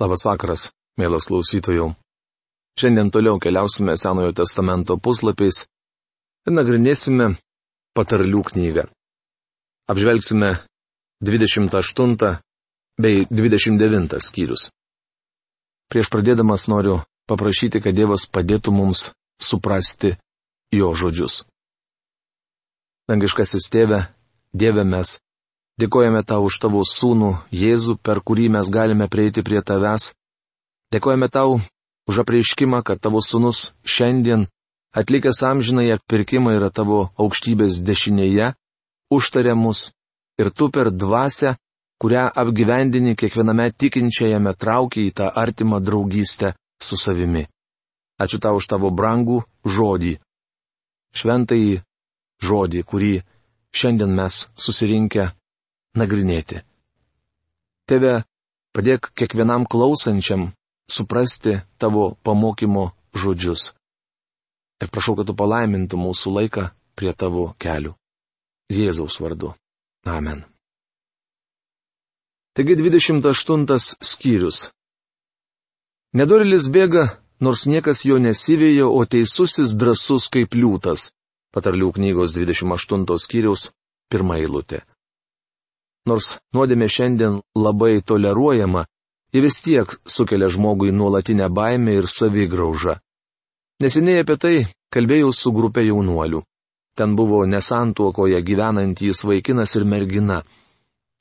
Labas vakaras, mielas klausytojų. Šiandien toliau keliausime Senojo testamento puslapiais ir nagrinėsime patarlių knygą. Apžvelgsime 28 bei 29 skyrius. Prieš pradėdamas noriu paprašyti, kad Dievas padėtų mums suprasti jo žodžius. Dangiškasis tėve, Dieve mes Dėkojame tau už tavo sūnų Jėzų, per kurį mes galime prieiti prie tavęs. Dėkojame tau už apreiškimą, kad tavo sūnus šiandien, atlikęs amžinai atpirkimą yra tavo aukštybės dešinėje, užtarė mus ir tu per dvasę, kurią apgyvendini kiekviename tikinčiajame traukia į tą artimą draugystę su savimi. Ačiū tau už tavo brangų žodį. Šventai žodį, kurį šiandien mes susirinkę nagrinėti. Tėve, padėk kiekvienam klausančiam suprasti tavo pamokymo žodžius. Ir prašau, kad tu palaimintų mūsų laiką prie tavo kelių. Jėzaus vardu. Amen. Taigi 28 skyrius. Nedorilis bėga, nors niekas jo nesivėjo, o teisusis drasus kaip liūtas. Patarlių knygos 28 skyriaus pirmą eilutę. Nors nuodėmė šiandien labai toleruojama, ji vis tiek sukelia žmogui nuolatinę baimę ir savigraužą. Neseniai apie tai kalbėjau su grupė jaunuolių. Ten buvo nesantuokoje gyvenantys vaikinas ir mergina.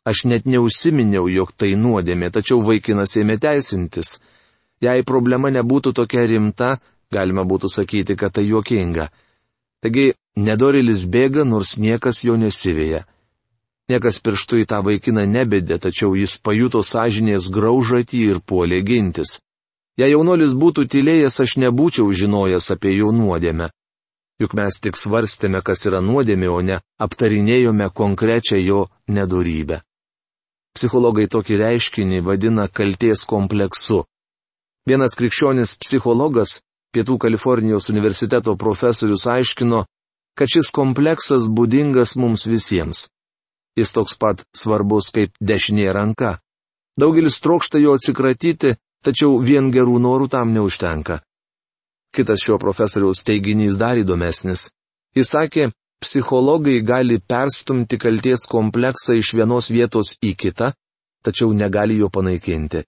Aš net neužsiminiau, jog tai nuodėmė, tačiau vaikinas ėmė teisintis. Jei problema nebūtų tokia rimta, galima būtų sakyti, kad tai juokinga. Taigi, nedorilis bėga, nors niekas jo nesivėja. Niekas pirštų į tą vaikiną nebedė, tačiau jis pajuto sąžinės graužatį ir puolė gintis. Jei jaunuolis būtų tylėjęs, aš nebūčiau žinojęs apie jo nuodėmę. Juk mes tik svarstėme, kas yra nuodėmė, o ne aptarinėjome konkrečią jo nedorybę. Psichologai tokį reiškinį vadina kalties kompleksu. Vienas krikščionis psichologas, Pietų Kalifornijos universiteto profesorius aiškino, kad šis kompleksas būdingas mums visiems. Jis toks pat svarbus kaip dešinė ranka. Daugelis trokšta jo atsikratyti, tačiau vien gerų norų tam neužtenka. Kitas šio profesoriaus teiginys dar įdomesnis. Jis sakė, psichologai gali perstumti kalties kompleksą iš vienos vietos į kitą, tačiau negali jo panaikinti.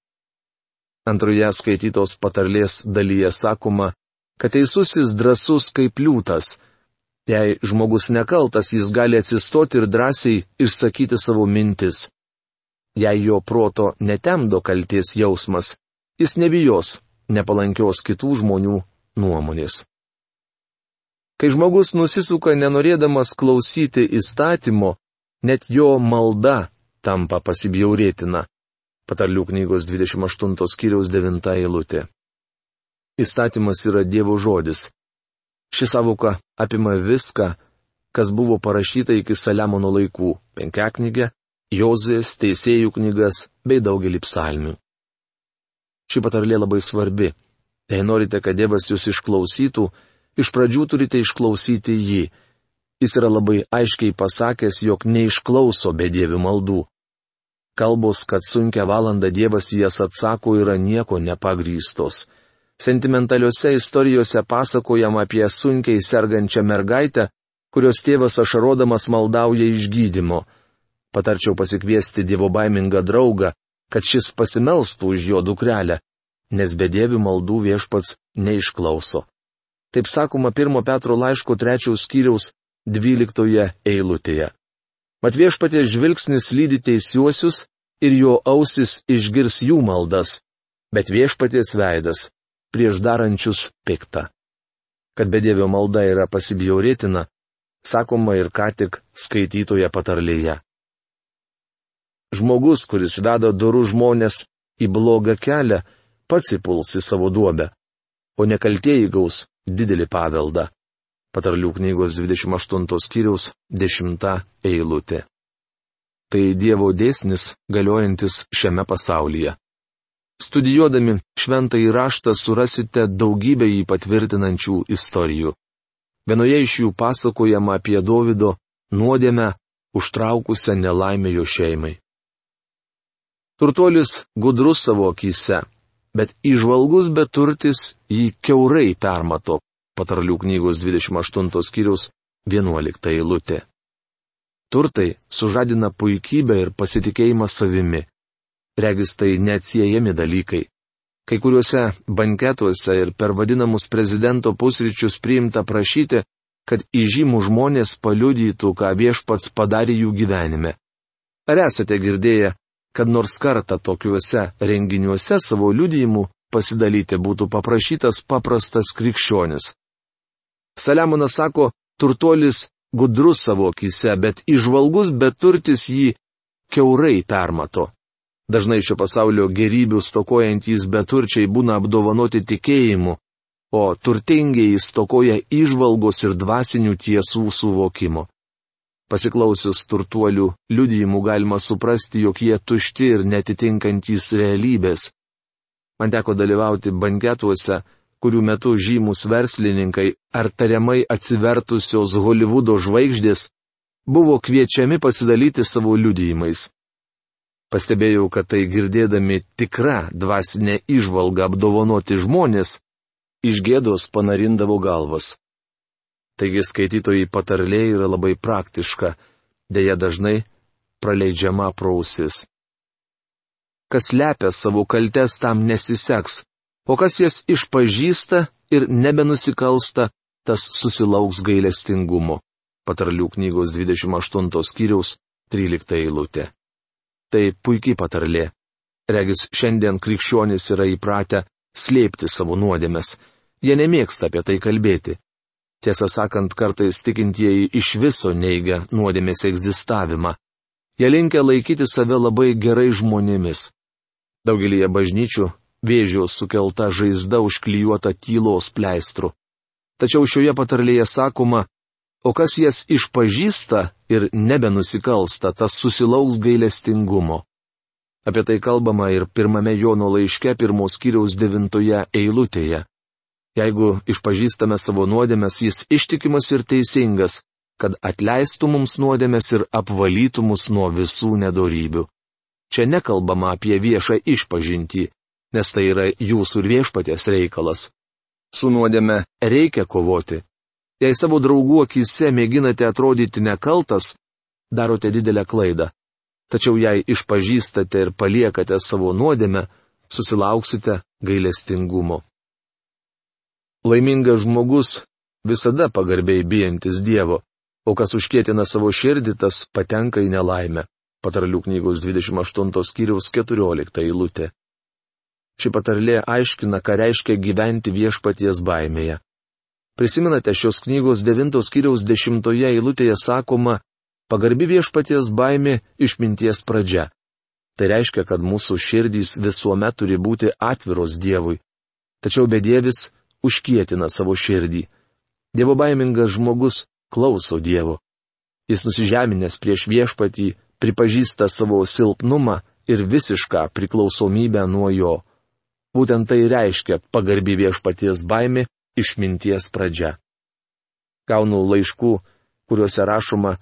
Antroje skaitytos patarlės dalyje sakoma, kad teisusis drasus kaip liūtas – Jei žmogus nekaltas, jis gali atsistoti ir drąsiai išsakyti savo mintis. Jei jo proto netemdo kalties jausmas, jis nebijos nepalankios kitų žmonių nuomonės. Kai žmogus nusisuka nenorėdamas klausyti įstatymo, net jo malda tampa pasibjaurėtina. Patarlių knygos 28 skyriaus 9 eilutė. Įstatymas yra Dievo žodis. Ši savoka apima viską, kas buvo parašyta iki Saliamono laikų - penkiaknygė, Jozės, teisėjų knygas bei daugelį psalmių. Ši patarlė labai svarbi. Jei norite, kad Dievas jūs išklausytų, iš pradžių turite išklausyti jį. Jis yra labai aiškiai pasakęs, jog neišklauso be dievių maldų. Kalbos, kad sunkia valanda Dievas jas atsako, yra nieko nepagrystos. Sentimentaliuose istorijose pasakojama apie sunkiai sergančią mergaitę, kurios tėvas ašarodamas maldauja išgydymo. Patarčiau pasikviesti dievo baimingą draugą, kad šis pasimelstų už jo dukrelę, nes be dievių maldų viešpats neišklauso. Taip sakoma 1 Petro laiško 3 skyriaus 12 eilutėje. Mat viešpatės žvilgsnis lydi teisiuosius ir jo ausis išgirs jų maldas, bet viešpatės veidas prieš darančius piktą. Kad bedėvio malda yra pasibjaurėtina, sakoma ir ką tik skaitytoje patarlėje. Žmogus, kuris veda durų žmonės į blogą kelią, pats įpuls į savo duobę, o nekaltieji gaus didelį paveldą. Patarlių knygos 28 skyriaus 10 eilutė. Tai Dievo dėsnis galiojantis šiame pasaulyje. Studijuodami šventą įraštą surasite daugybę jį patvirtinančių istorijų. Vienoje iš jų pasakojama apie Davido nuodėmę užtraukusią nelaimę jo šeimai. Turtuolis gudrus savo akise, bet išvalgus beturtis jį keurai permato. Patarlių knygos 28 skyriaus 11 eilutė. Turtai sužadina puikybę ir pasitikėjimą savimi. Regis tai neatsiejami dalykai. Kai kuriuose banketuose ir per vadinamus prezidento pusryčius priimta prašyti, kad įžymų žmonės paliudytų, ką viešpats padarė jų gyvenime. Ar esate girdėję, kad nors kartą tokiuose renginiuose savo liudijimu pasidalyti būtų paprašytas paprastas krikščionis. Saliamonas sako, turtuolis gudrus savo akise, bet išvalgus beturtis jį keurai permato. Dažnai šio pasaulio gerybių stokojantys beturčiai būna apdovanoti tikėjimu, o turtingiai stokoja išvalgos ir dvasinių tiesų suvokimo. Pasiklausius turtuolių liudijimų galima suprasti, jog jie tušti ir netitinkantys realybės. Man teko dalyvauti banketuose, kurių metu žymus verslininkai ar tariamai atsivertusios Hollywoodo žvaigždės buvo kviečiami pasidalyti savo liudijimais. Pastebėjau, kad tai girdėdami tikra dvasinė išvalga apdovanoti žmonės, iš gėdos panarindavo galvas. Taigi skaitytojai patarlė yra labai praktiška, dėja dažnai praleidžiama prausis. Kas lepia savo kaltes, tam nesiseks, o kas jas išpažįsta ir nebenusikalsta, tas susilauks gailestingumo. Patarlių knygos 28 skyriaus 13 eilutė. Tai puikiai patarlė. Regis šiandien krikščionys yra įpratę slėpti savo nuodėmes. Jie nemėgsta apie tai kalbėti. Tiesą sakant, kartais tikintieji iš viso neigia nuodėmės egzistavimą. Jie linkia laikyti save labai gerai žmonėmis. Daugelįje bažnyčių vėžio sukelta žaizda užklijuota tylos pleistru. Tačiau šioje patarlėje sakoma, o kas jas išpažįsta ir nebenusikalsta, tas susilauks gailestingumo. Apie tai kalbama ir pirmame Jono laiške pirmos kiriaus devintoje eilutėje. Jeigu išpažįstame savo nuodėmės, jis ištikimas ir teisingas, kad atleistų mums nuodėmės ir apvalytų mus nuo visų nedorybių. Čia nekalbama apie viešą išpažintį, nes tai yra jūsų ir viešpatės reikalas. Su nuodėme reikia kovoti. Jei savo draugų akise mėginate atrodyti nekaltas, darote didelę klaidą. Tačiau jei išpažįstate ir paliekate savo nuodėmę, susilauksite gailestingumo. Laimingas žmogus visada pagarbiai bijantis Dievo, o kas užkėtina savo širdį, tas patenka į nelaimę. Patarlių knygos 28 skyriaus 14 eilutė. Ši patarlė aiškina, ką reiškia gyventi viešpaties baimėje. Prisimenate šios knygos 9 skyriaus 10 eilutėje sakoma, pagarbi viešpaties baimė išminties pradžia. Tai reiškia, kad mūsų širdys visuomet turi būti atviros Dievui. Tačiau bedievis užkietina savo širdį. Dievo baimingas žmogus klauso Dievo. Jis nusižeminęs prieš viešpatį pripažįsta savo silpnumą ir visišką priklausomybę nuo jo. Būtent tai reiškia pagarbi viešpaties baimė išminties pradžia. Gaunu laiškų, kuriuose rašoma,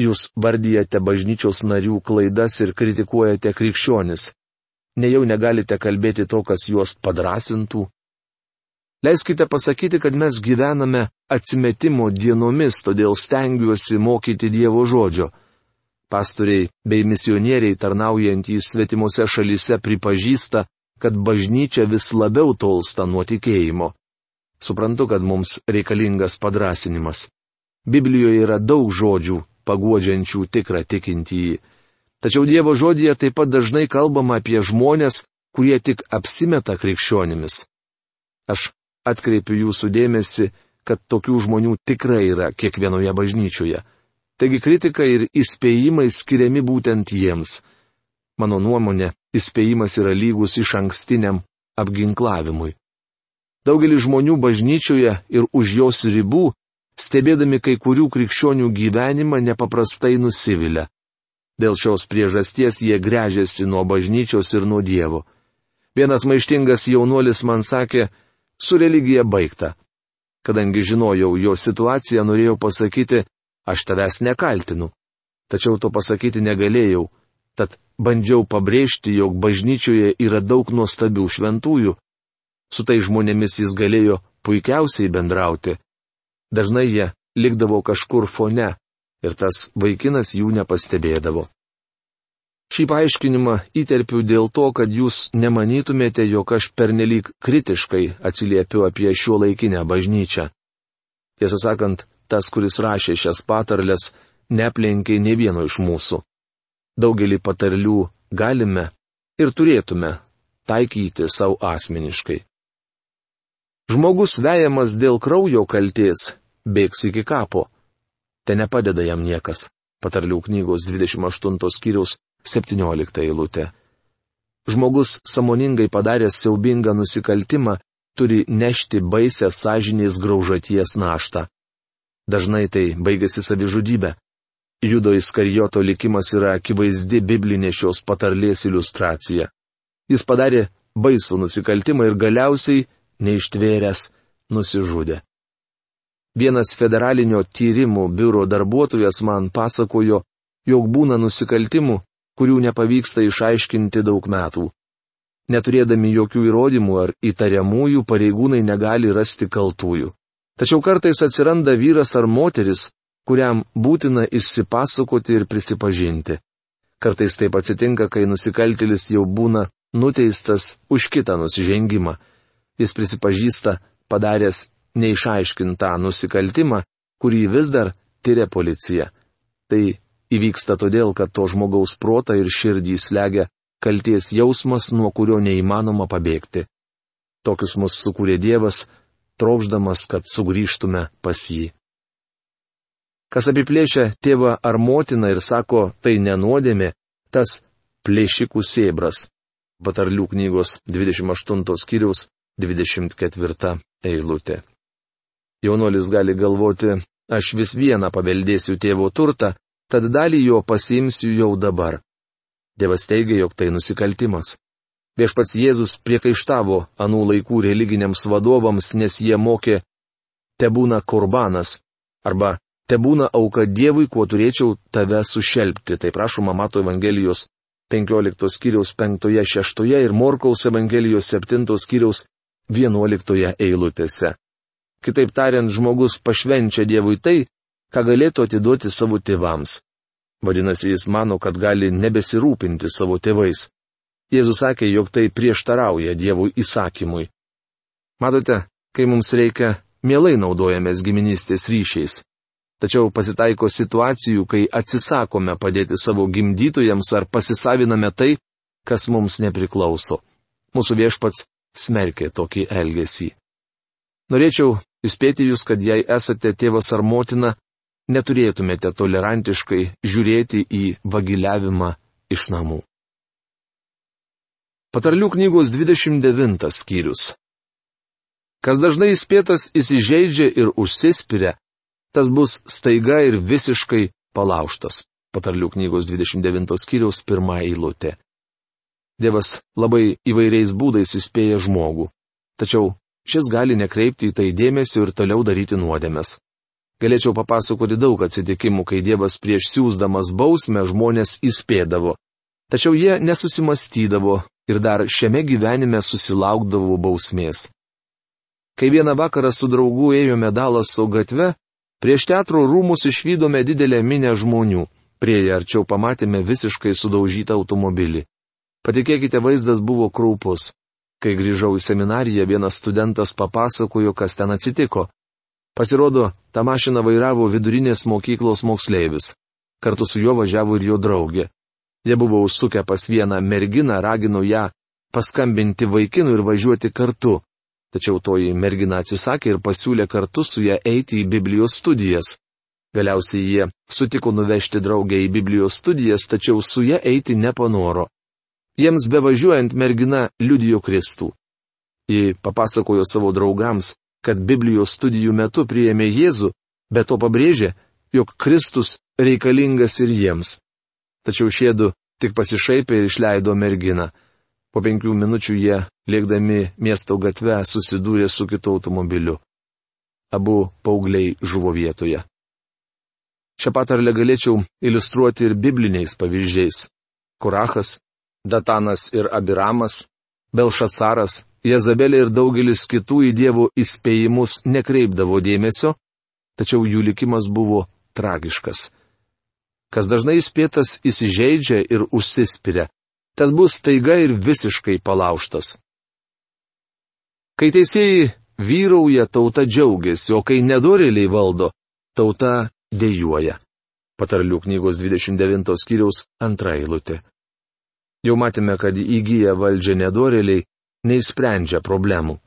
jūs vardyjate bažnyčios narių klaidas ir kritikuojate krikščionis. Nejau negalite kalbėti to, kas juos padrasintų, Leiskite pasakyti, kad mes gyvename atsimetimo dienomis, todėl stengiuosi mokyti Dievo žodžio. Pastoriai bei misionieriai tarnaujantys svetimuose šalyse pripažįsta, kad bažnyčia vis labiau tolsta nuo tikėjimo. Suprantu, kad mums reikalingas padrasinimas. Biblijoje yra daug žodžių, paguodžiančių tikrą tikintįjį. Tačiau Dievo žodėje taip pat dažnai kalbama apie žmonės, kurie tik apsimeta krikščionimis. Aš atkreipiu jūsų dėmesį, kad tokių žmonių tikrai yra kiekvienoje bažnyčioje. Taigi kritika ir įspėjimai skiriami būtent jiems. Mano nuomonė, įspėjimas yra lygus iš ankstiniam apginklavimui. Daugelis žmonių bažnyčioje ir už jos ribų, stebėdami kai kurių krikščionių gyvenimą, nepaprastai nusivilia. Dėl šios priežasties jie grežiasi nuo bažnyčios ir nuo Dievo. Vienas maištingas jaunuolis man sakė, su religija baigta. Kadangi žinojau jo situaciją, norėjau pasakyti, aš tavęs nekaltinu. Tačiau to pasakyti negalėjau. Tad bandžiau pabrėžti, jog bažnyčioje yra daug nuostabių šventųjų. Su tai žmonėmis jis galėjo puikiausiai bendrauti. Dažnai jie likdavo kažkur fone ir tas vaikinas jų nepastebėdavo. Šį paaiškinimą įterpiu dėl to, kad jūs nemanytumėte, jog aš pernelyg kritiškai atsiliepiu apie šio laikinę bažnyčią. Tiesą sakant, tas, kuris rašė šias patarlės, neplenkiai ne vieno iš mūsų. Daugelį patarlių galime ir turėtume taikyti savo asmeniškai. Žmogus vejamas dėl kraujo kalties bėgs iki kapo. Te nepadeda jam niekas. Patarlių knygos 28 skyriaus 17 eilutė. Žmogus samoningai padaręs siaubingą nusikaltimą turi nešti baisę sąžinės graužaties naštą. Dažnai tai baigėsi savižudybė. Judo Iskarijoto likimas yra akivaizdi biblinė šios patarlės iliustracija. Jis padarė baisų nusikaltimą ir galiausiai, neištvėręs, nusižudė. Vienas federalinio tyrimų biuro darbuotojas man pasakojo, jog būna nusikaltimų, kurių nepavyksta išaiškinti daug metų. Neturėdami jokių įrodymų ar įtariamųjų pareigūnai negali rasti kaltųjų. Tačiau kartais atsiranda vyras ar moteris, kuriam būtina išsipasakoti ir prisipažinti. Kartais taip atsitinka, kai nusikaltelis jau būna nuteistas už kitą nusižengimą. Jis prisipažįsta padaręs neišaiškintą nusikaltimą, kurį vis dar tyria policija. Tai įvyksta todėl, kad to žmogaus protą ir širdį slegia kalties jausmas, nuo kurio neįmanoma pabėgti. Tokius mus sukūrė Dievas, trokšdamas, kad sugrįžtume pas jį. Kas apiplėšia tėvą ar motiną ir sako, tai nenuodėmė, tas plėšikų sėbras. Patarlių knygos 28 skyriaus 24 eilutė. Jaunuolis gali galvoti, aš vis vieną paveldėsiu tėvo turtą, tad dalį jo pasimsiu jau dabar. Dievas teigia, jog tai nusikaltimas. Viešpats Jėzus priekaištavo anų laikų religiniams vadovams, nes jie mokė, te būna kurbanas, arba te būna auka Dievui, kuo turėčiau tave sušelbti. Tai prašoma Mato Evangelijos 15 skyriaus 5-6 ir Morkaus Evangelijos 7 skyriaus 11 eilutėse. Kitaip tariant, žmogus pašvenčia Dievui tai, ką galėtų atiduoti savo tėvams. Vadinasi, jis mano, kad gali nebesirūpinti savo tėvais. Jėzus sakė, jog tai prieštarauja Dievo įsakymui. Matote, kai mums reikia, mielai naudojamės giminystės ryšiais. Tačiau pasitaiko situacijų, kai atsisakome padėti savo gimdytojams ar pasisaviname tai, kas mums nepriklauso. Mūsų viešpats smerkė tokį elgesį. Norėčiau įspėti jūs, kad jei esate tėvas ar motina, neturėtumėte tolerantiškai žiūrėti į vagiliavimą iš namų. Patarlių knygos 29 skyrius. Kas dažnai įspėtas įsižeidžia ir užsispiria, tas bus staiga ir visiškai palauštas. Patarlių knygos 29 skyriaus pirmą eilutę. Dievas labai įvairiais būdais įspėja žmogų. Tačiau šis gali nekreipti į tai dėmesio ir toliau daryti nuodėmes. Galėčiau papasakoti daug atsitikimų, kai Dievas prieš siūsdamas bausmę žmonės įspėdavo. Tačiau jie nesusimastydavo ir dar šiame gyvenime susilaukdavo bausmės. Kai vieną vakarą su draugu ėjome Dalaso gatve, prieš teatro rūmus išvykome didelę minę žmonių, prie ją arčiau pamatėme visiškai sudaužytą automobilį. Patikėkite, vaizdas buvo kraupus. Kai grįžau į seminariją, vienas studentas papasakojo, kas ten atsitiko. Pasirodo, tą mašiną vairavo vidurinės mokyklos moksleivis. Kartu su juo važiavo ir jo draugė. Jie buvo užsukę pas vieną merginą, ragino ją paskambinti vaikinui ir važiuoti kartu. Tačiau toji mergina atsisakė ir pasiūlė kartu su ją eiti į Biblijos studijas. Galiausiai jie sutiko nuvežti draugę į Biblijos studijas, tačiau su ją eiti nepanoro. Jiems bevažiuojant mergina liudijo Kristų. Ji papasakojo savo draugams, kad Biblijos studijų metu priėmė Jėzų, bet to pabrėžė, jog Kristus reikalingas ir jiems. Tačiau šiedu tik pasišaipė ir išleido merginą. Po penkių minučių jie, lėkdami miesto gatve, susidūrė su kitu automobiliu. Abu paaugliai žuvo vietoje. Šią patarlę galėčiau iliustruoti ir bibliniais pavyzdžiais. Kurachas, Datanas ir Abiramas, Belšacaras, Jezabelė ir daugelis kitų į dievų įspėjimus nekreipdavo dėmesio, tačiau jų likimas buvo tragiškas. Kas dažnai įspėtas įsižeidžia ir užsispiria, tas bus taiga ir visiškai palauštas. Kai teisėjai vyrauja, tauta džiaugiasi, o kai nedorėliai valdo, tauta dėjuoja. Patarlių knygos 29 skyriaus antra eilutė. Jau matėme, kad įgyję valdžią nedorėliai neįsprendžia problemų.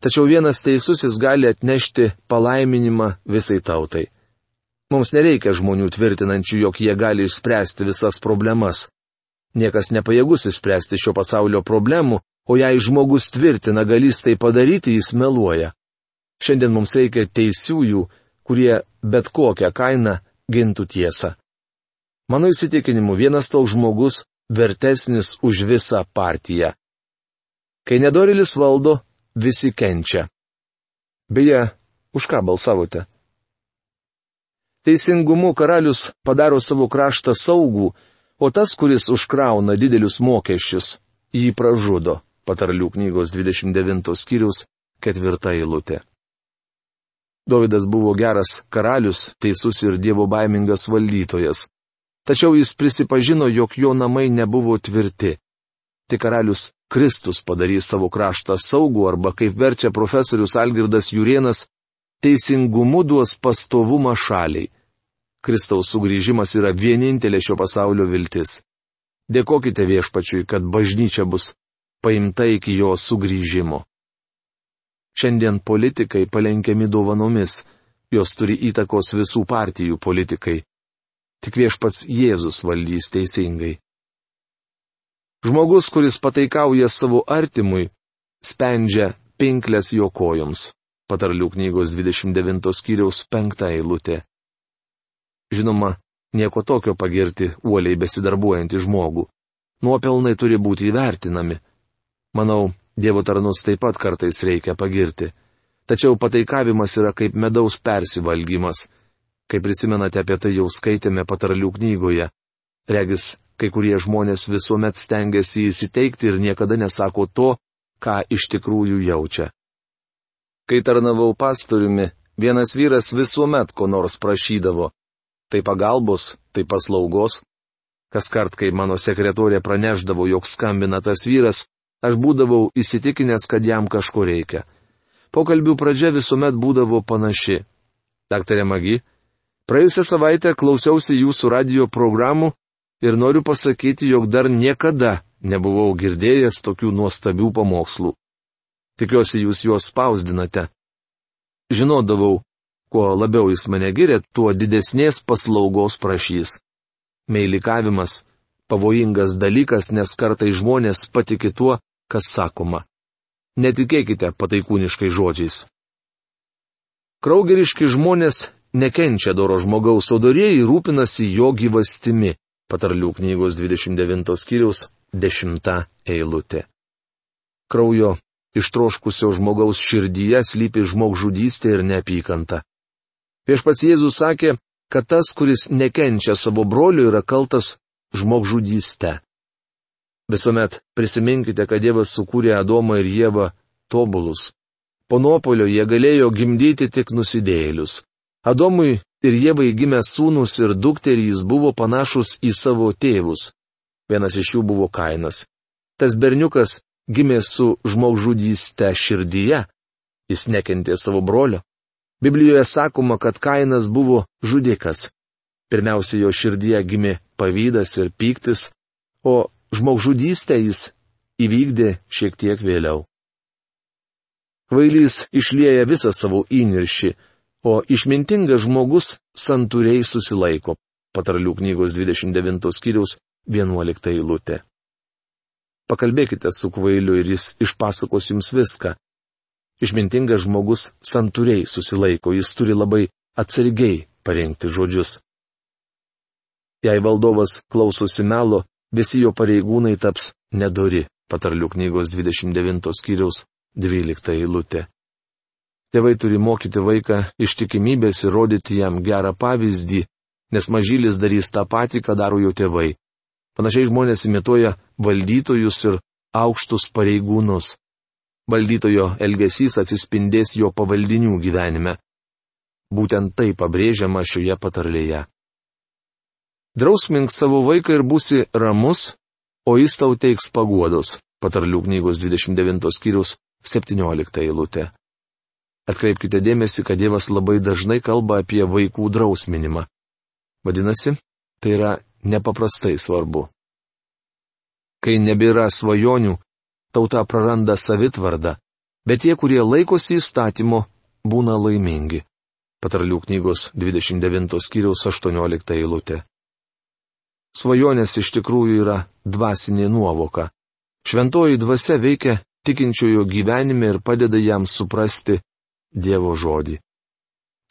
Tačiau vienas teisusis gali atnešti palaiminimą visai tautai. Mums nereikia žmonių tvirtinančių, jog jie gali išspręsti visas problemas. Niekas nepajėgus išspręsti šio pasaulio problemų, o jei žmogus tvirtina galys tai padaryti, jis meluoja. Šiandien mums reikia teisiųjų, kurie bet kokią kainą gintų tiesą. Mano įsitikinimu, vienas toks žmogus vertesnis už visą partiją. Kai nedorilis valdo, visi kenčia. Beje, už ką balsavote? Teisingumu karalius padaro savo kraštą saugų, o tas, kuris užkrauna didelius mokesčius, jį pražudo. Patarlių knygos 29 skyrius, ketvirta eilutė. Davidas buvo geras karalius, teisus ir dievo baimingas valdytojas. Tačiau jis prisipažino, jog jo namai nebuvo tvirti. Tik karalius Kristus padarys savo kraštą saugų arba, kaip verčia profesorius Algirdas Jurienas, teisingumu duos pastovumą šaliai. Kristaus sugrįžimas yra vienintelė šio pasaulio viltis. Dėkokite viešpačiui, kad bažnyčia bus paimta iki jo sugrįžimo. Šiandien politikai palenkiami dovanomis, jos turi įtakos visų partijų politikai. Tik viešpats Jėzus valdys teisingai. Žmogus, kuris pataikauja savo artimui, spendžia pinklės jo kojoms. Patarlių knygos 29 skyriaus 5 eilutė. Žinoma, nieko tokio pagirti uoliai besidarbuojantį žmogų. Nuopelnai turi būti įvertinami. Manau, Dievo tarnus taip pat kartais reikia pagirti. Tačiau pataikavimas yra kaip medaus persivalgymas. Kaip prisimenate, apie tai jau skaitėme patarlių knygoje. Regis, kai kurie žmonės visuomet stengiasi įsiteikti ir niekada nesako to, ką iš tikrųjų jaučia. Kai tarnavau pastoriumi, vienas vyras visuomet ko nors prašydavo tai pagalbos, tai paslaugos. Kas kart, kai mano sekretorė praneždavo, jog skambina tas vyras, aš būdavau įsitikinęs, kad jam kažko reikia. Pokalbių pradžia visuomet būdavo panaši. Daktarė Magi, praėjusią savaitę klausiausi jūsų radio programų ir noriu pasakyti, jog dar niekada nebuvau girdėjęs tokių nuostabių pamokslų. Tikiuosi, jūs juos spausdinate. Žinodavau, Kuo labiau jis mane giria, tuo didesnės paslaugos prašys. Meilikavimas - pavojingas dalykas, nes kartai žmonės patiki tuo, kas sakoma. Netikėkite pataikūniškai žodžiais. Kraugeriški žmonės nekenčia doro žmogaus, o dorėjai rūpinasi jo gyvastimi. Patarlių knygos 29 skyriaus 10 eilutė. Kraujo ištroškusio žmogaus širdyje slypi žmogžudystė ir neapykanta. Viešpats Jėzus sakė, kad tas, kuris nekenčia savo brolių, yra kaltas žmogžudyste. Visuomet prisiminkite, kad Dievas sukūrė Adomą ir Jėvą tobulus. Po nuopolio jie galėjo gimdyti tik nusidėjėlius. Adomui ir Jėvai gimė sūnus ir dukterys buvo panašus į savo tėvus. Vienas iš jų buvo Kainas. Tas berniukas gimė su žmogžudyste širdyje. Jis nekentė savo brolio. Biblijoje sakoma, kad Kainas buvo žudikas. Pirmiausia, jo širdyje gimė pavydas ir pyktis, o žmogžudystę jis įvykdė šiek tiek vėliau. Kvailys išlieja visą savo įniršį, o išmintingas žmogus santūriai susilaiko. Patarlių knygos 29 skyriaus 11 eilutė. Pakalbėkite su kvailiu ir jis išpasakos jums viską. Išmintingas žmogus santūriai susilaiko, jis turi labai atsargiai parengti žodžius. Jei valdovas klausosi melo, visi jo pareigūnai taps nedori, patarlių knygos 29 skyriaus 12 eilutė. Tėvai turi mokyti vaiką ištikimybės ir rodyti jam gerą pavyzdį, nes mažylis darys tą patį, ką daro jo tėvai. Panašiai žmonės imituoja valdytojus ir aukštus pareigūnus. Valdytojo elgesys atsispindės jo pavaldinių gyvenime. Būtent tai pabrėžiama šioje patarlėje. Drausmink savo vaiką ir būsi ramus, o jis tau teiks paguodos. Patarlių knygos 29 skyrius 17 eilutė. Atkreipkite dėmesį, kad Dievas labai dažnai kalba apie vaikų drausminimą. Vadinasi, tai yra nepaprastai svarbu. Kai nebėra svajonių, tauta praranda savitvardą, bet tie, kurie laikosi įstatymo, būna laimingi. Patarlių knygos 29 skyriaus 18 eilutė. Svajonės iš tikrųjų yra dvasinė nuovoka. Šventoji dvasia veikia tikinčiojo gyvenime ir padeda jam suprasti Dievo žodį.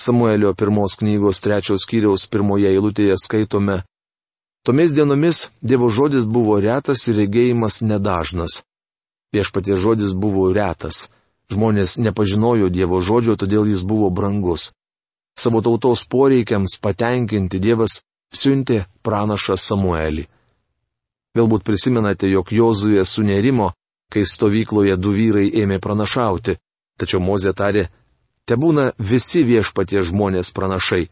Samuelio pirmos knygos trečios skyriaus pirmoje eilutėje skaitome Tomis dienomis Dievo žodis buvo retas ir regėjimas nedažnas. Viešpatie žodis buvo retas. Žmonės nepažinojo Dievo žodžio, todėl jis buvo brangus. Savo tautos poreikiams patenkinti Dievas siuntė pranašą Samuelį. Galbūt prisimenate, jog Jozuje sunerimo, kai stovykloje du vyrai ėmė pranašauti, tačiau Mozė tarė, te būna visi viešpatie žmonės pranašai,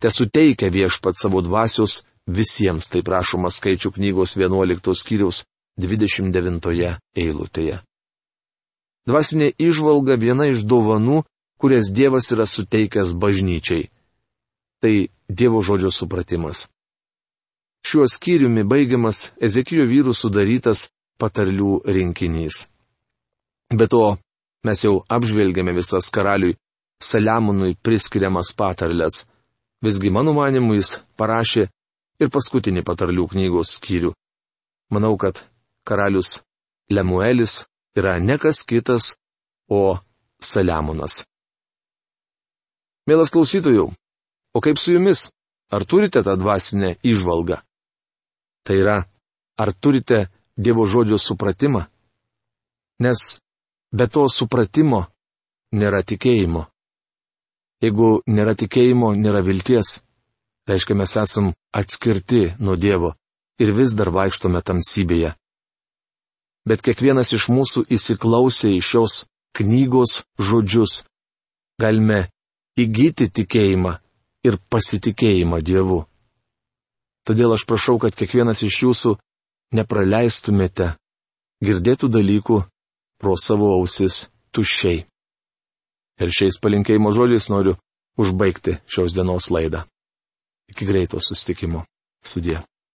te suteikia viešpat savo dvasios Visiems tai prašoma skaičių knygos 11 skyriaus 29 eilutėje. Dvasinė išvalga viena iš dovanų, kurias Dievas yra suteikęs bažnyčiai. Tai Dievo žodžio supratimas. Šiuo skyriumi baigiamas Ezekijo vyrų sudarytas patarlių rinkinys. Be to, mes jau apžvelgėme visas karaliui Saliamonui priskiriamas patarlės. Visgi mano manimu jis parašė ir paskutinį patarlių knygos skyrių. Manau, kad karalius Lemuelis yra ne kas kitas, o Saliamonas. Mielas klausytojų, o kaip su jumis? Ar turite tą dvasinę išvalgą? Tai yra, ar turite Dievo žodžio supratimą? Nes be to supratimo nėra tikėjimo. Jeigu nėra tikėjimo, nėra vilties. Reiškia, mes esam atskirti nuo Dievo ir vis dar vaikštome tamsybėje. Bet kiekvienas iš mūsų įsiklausė į šios knygos žodžius. Galime įgyti tikėjimą ir pasitikėjimą Dievu. Todėl aš prašau, kad kiekvienas iš jūsų nepraleistumėte girdėtų dalykų pro savo ausis tuščiai. Ir šiais palinkėjimo žodžiais noriu užbaigti šios dienos laidą. Iki greito sustikimo. Sudė.